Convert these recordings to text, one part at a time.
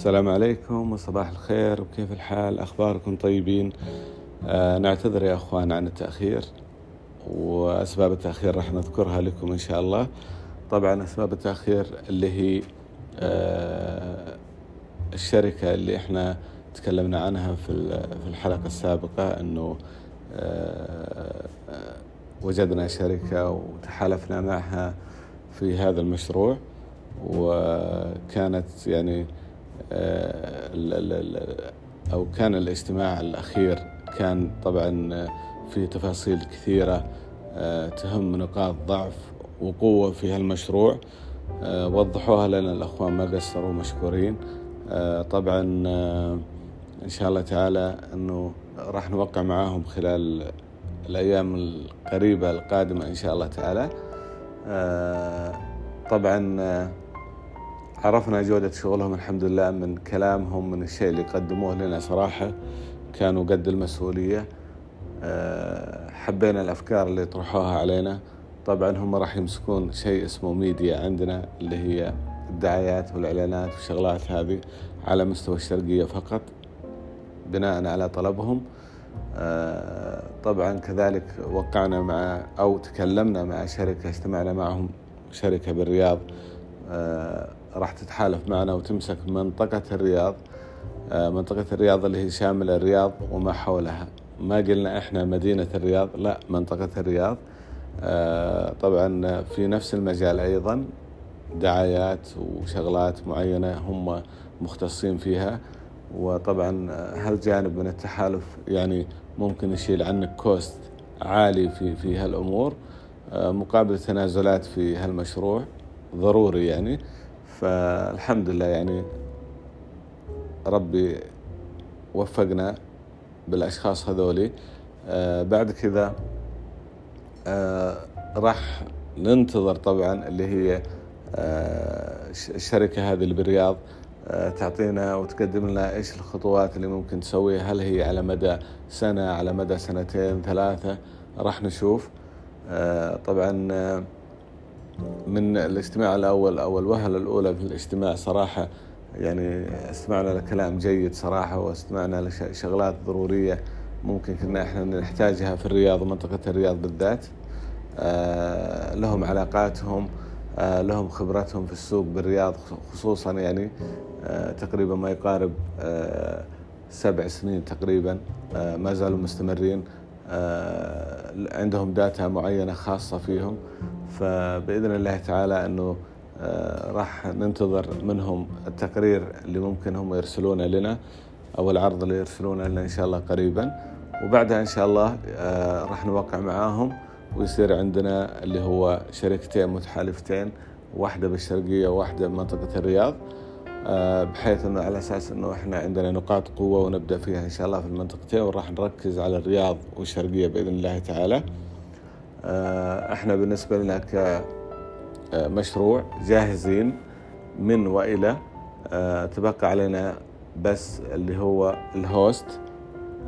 السلام عليكم وصباح الخير. وكيف الحال؟ أخباركم طيبين؟ آه نعتذر يا أخوان عن التأخير وأسباب التأخير راح نذكرها لكم إن شاء الله. طبعا أسباب التأخير اللي هي آه الشركة اللي إحنا تكلمنا عنها في الحلقة السابقة أنه آه وجدنا شركة وتحالفنا معها في هذا المشروع وكانت يعني أو كان الاجتماع الأخير كان طبعا في تفاصيل كثيرة تهم نقاط ضعف وقوة في هالمشروع. وضحوها لنا الأخوان ما قصروا مشكورين. طبعا إن شاء الله تعالى أنه راح نوقع معاهم خلال الأيام القريبة القادمة إن شاء الله تعالى. طبعا عرفنا جودة شغلهم الحمد لله من كلامهم من الشيء اللي قدموه لنا صراحة كانوا قد المسؤولية. حبينا الأفكار اللي طرحوها علينا. طبعا هم راح يمسكون شيء اسمه ميديا عندنا اللي هي الدعايات والإعلانات والشغلات هذه على مستوى الشرقية فقط بناء على طلبهم. طبعا كذلك وقعنا مع أو تكلمنا مع شركة اجتمعنا معهم شركة بالرياض. راح تتحالف معنا وتمسك منطقة الرياض منطقة الرياض اللي هي شاملة الرياض وما حولها. ما قلنا إحنا مدينة الرياض لا منطقة الرياض. طبعا في نفس المجال أيضا دعايات وشغلات معينة هم مختصين فيها. وطبعا هالجانب من التحالف يعني ممكن يشيل عنك كوست عالي في في هالأمور؟ مقابل تنازلات في هالمشروع. ضروري يعني. فالحمد لله يعني ربي وفقنا بالأشخاص هذولي. آه بعد كذا آه راح ننتظر طبعا اللي هي آه الشركة هذه اللي بالرياض آه تعطينا وتقدم لنا إيش الخطوات اللي ممكن تسويها. هل هي على مدى سنة على مدى سنتين ثلاثة؟ راح نشوف. آه طبعا آه من الاجتماع الأول أو الوهلة الأولى في الاجتماع صراحة يعني استمعنا لكلام جيد صراحة واستمعنا لشغلات ضرورية ممكن كنا إحنا نحتاجها في الرياض ومنطقة الرياض بالذات. آه لهم علاقاتهم آه لهم خبرتهم في السوق بالرياض خصوصا يعني آه تقريبا ما يقارب سبع سنين تقريبا ما زالوا مستمرين. عندهم داتا معينة خاصة فيهم. فبإذن الله تعالى أنه راح ننتظر منهم التقرير اللي ممكن هم يرسلونه لنا أو العرض اللي يرسلونه لنا إن شاء الله قريبا. وبعدها إن شاء الله راح نوقع معاهم ويصير عندنا اللي هو شركتين متحالفتين واحدة بالشرقية وواحدة بمنطقة الرياض. بحيث إنه على أساس إنه إحنا عندنا نقاط قوة ونبدأ فيها إن شاء الله في المنطقتين وراح نركز على الرياض والشرقية بإذن الله تعالى. إحنا بالنسبة لنا كمشروع جاهزين من وإلى تبقى علينا بس اللي هو ال host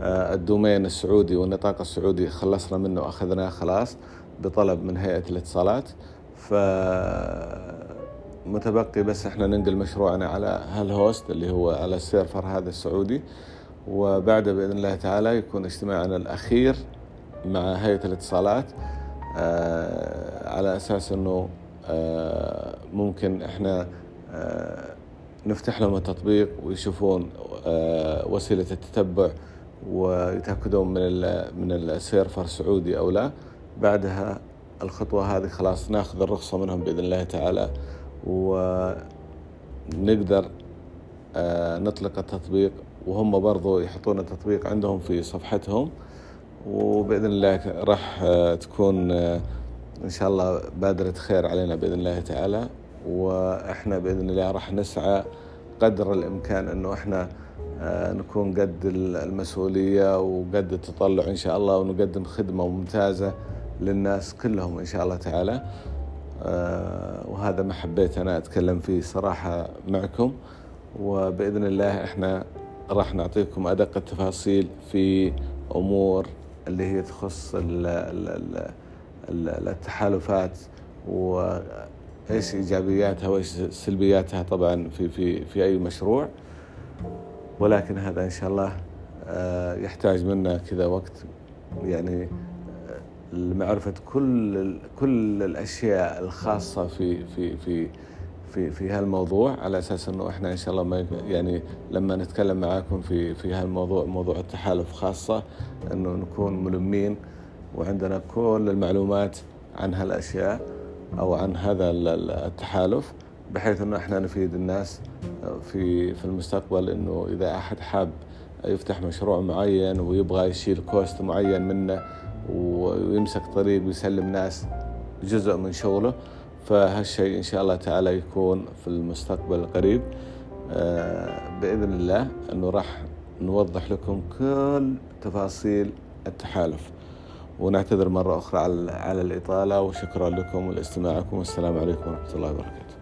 ال domain السعودي والنطاق السعودي خلصنا منه وأخذناه خلاص بطلب من هيئة الاتصالات ف متبقي بس إحنا ننقل مشروعنا على هال host اللي هو على ال server هذا السعودي. وبعده بإذن الله تعالى يكون اجتماعنا الأخير مع هيئة الاتصالات آه على أساس إنه آه ممكن إحنا آه نفتح لهم التطبيق ويشوفون وسيلة التتبع ويتأكدون من من السيرفر سعودي أو لا. بعدها الخطوة هذه خلاص ناخذ الرخصة منهم بإذن الله تعالى. ونقدر نطلق التطبيق وهم برضو يحطون التطبيق عندهم في صفحتهم وبإذن الله راح تكون إن شاء الله بادرة خير علينا بإذن الله تعالى. وإحنا بإذن الله راح نسعى قدر الإمكان أنه إحنا نكون قد المسؤولية وقد التطلع إن شاء الله ونقدم خدمة ممتازة للناس كلهم إن شاء الله تعالى. وهذا ما حبيت أنا أتكلم فيه صراحة معكم. وبإذن الله إحنا راح نعطيكم أدق التفاصيل في أمور اللي هي تخص ال ال ال التحالفات وإيش إيجابياتها وإيش سلبياتها طبعا في في في أي مشروع. ولكن هذا إن شاء الله آه، يحتاج منا كذا وقت. يعني آه، لمعرفة كل كل الأشياء الخاصة في في في في في هالموضوع على أساس إنه إحنا إن شاء الله ما يعني لما نتكلم معاكم في في هالموضوع موضوع التحالف خاصة إنه نكون ملمين وعندنا كل المعلومات عن هالأشياء أو عن هذا التحالف بحيث إنه إحنا نفيد الناس في في المستقبل إنه إذا أحد حاب يفتح مشروع معين ويبغى يشيل كوست معين منه ويمسك طريق ويسلم ناس جزء من شغله. فهالشيء إن شاء الله تعالى يكون في المستقبل القريب آه، بإذن الله أنه راح نوضح لكم كل تفاصيل التحالف. ونعتذر مرة أخرى على الإطالة. وشكرا لكم ولاستماعكم والسلام عليكم ورحمة الله وبركاته.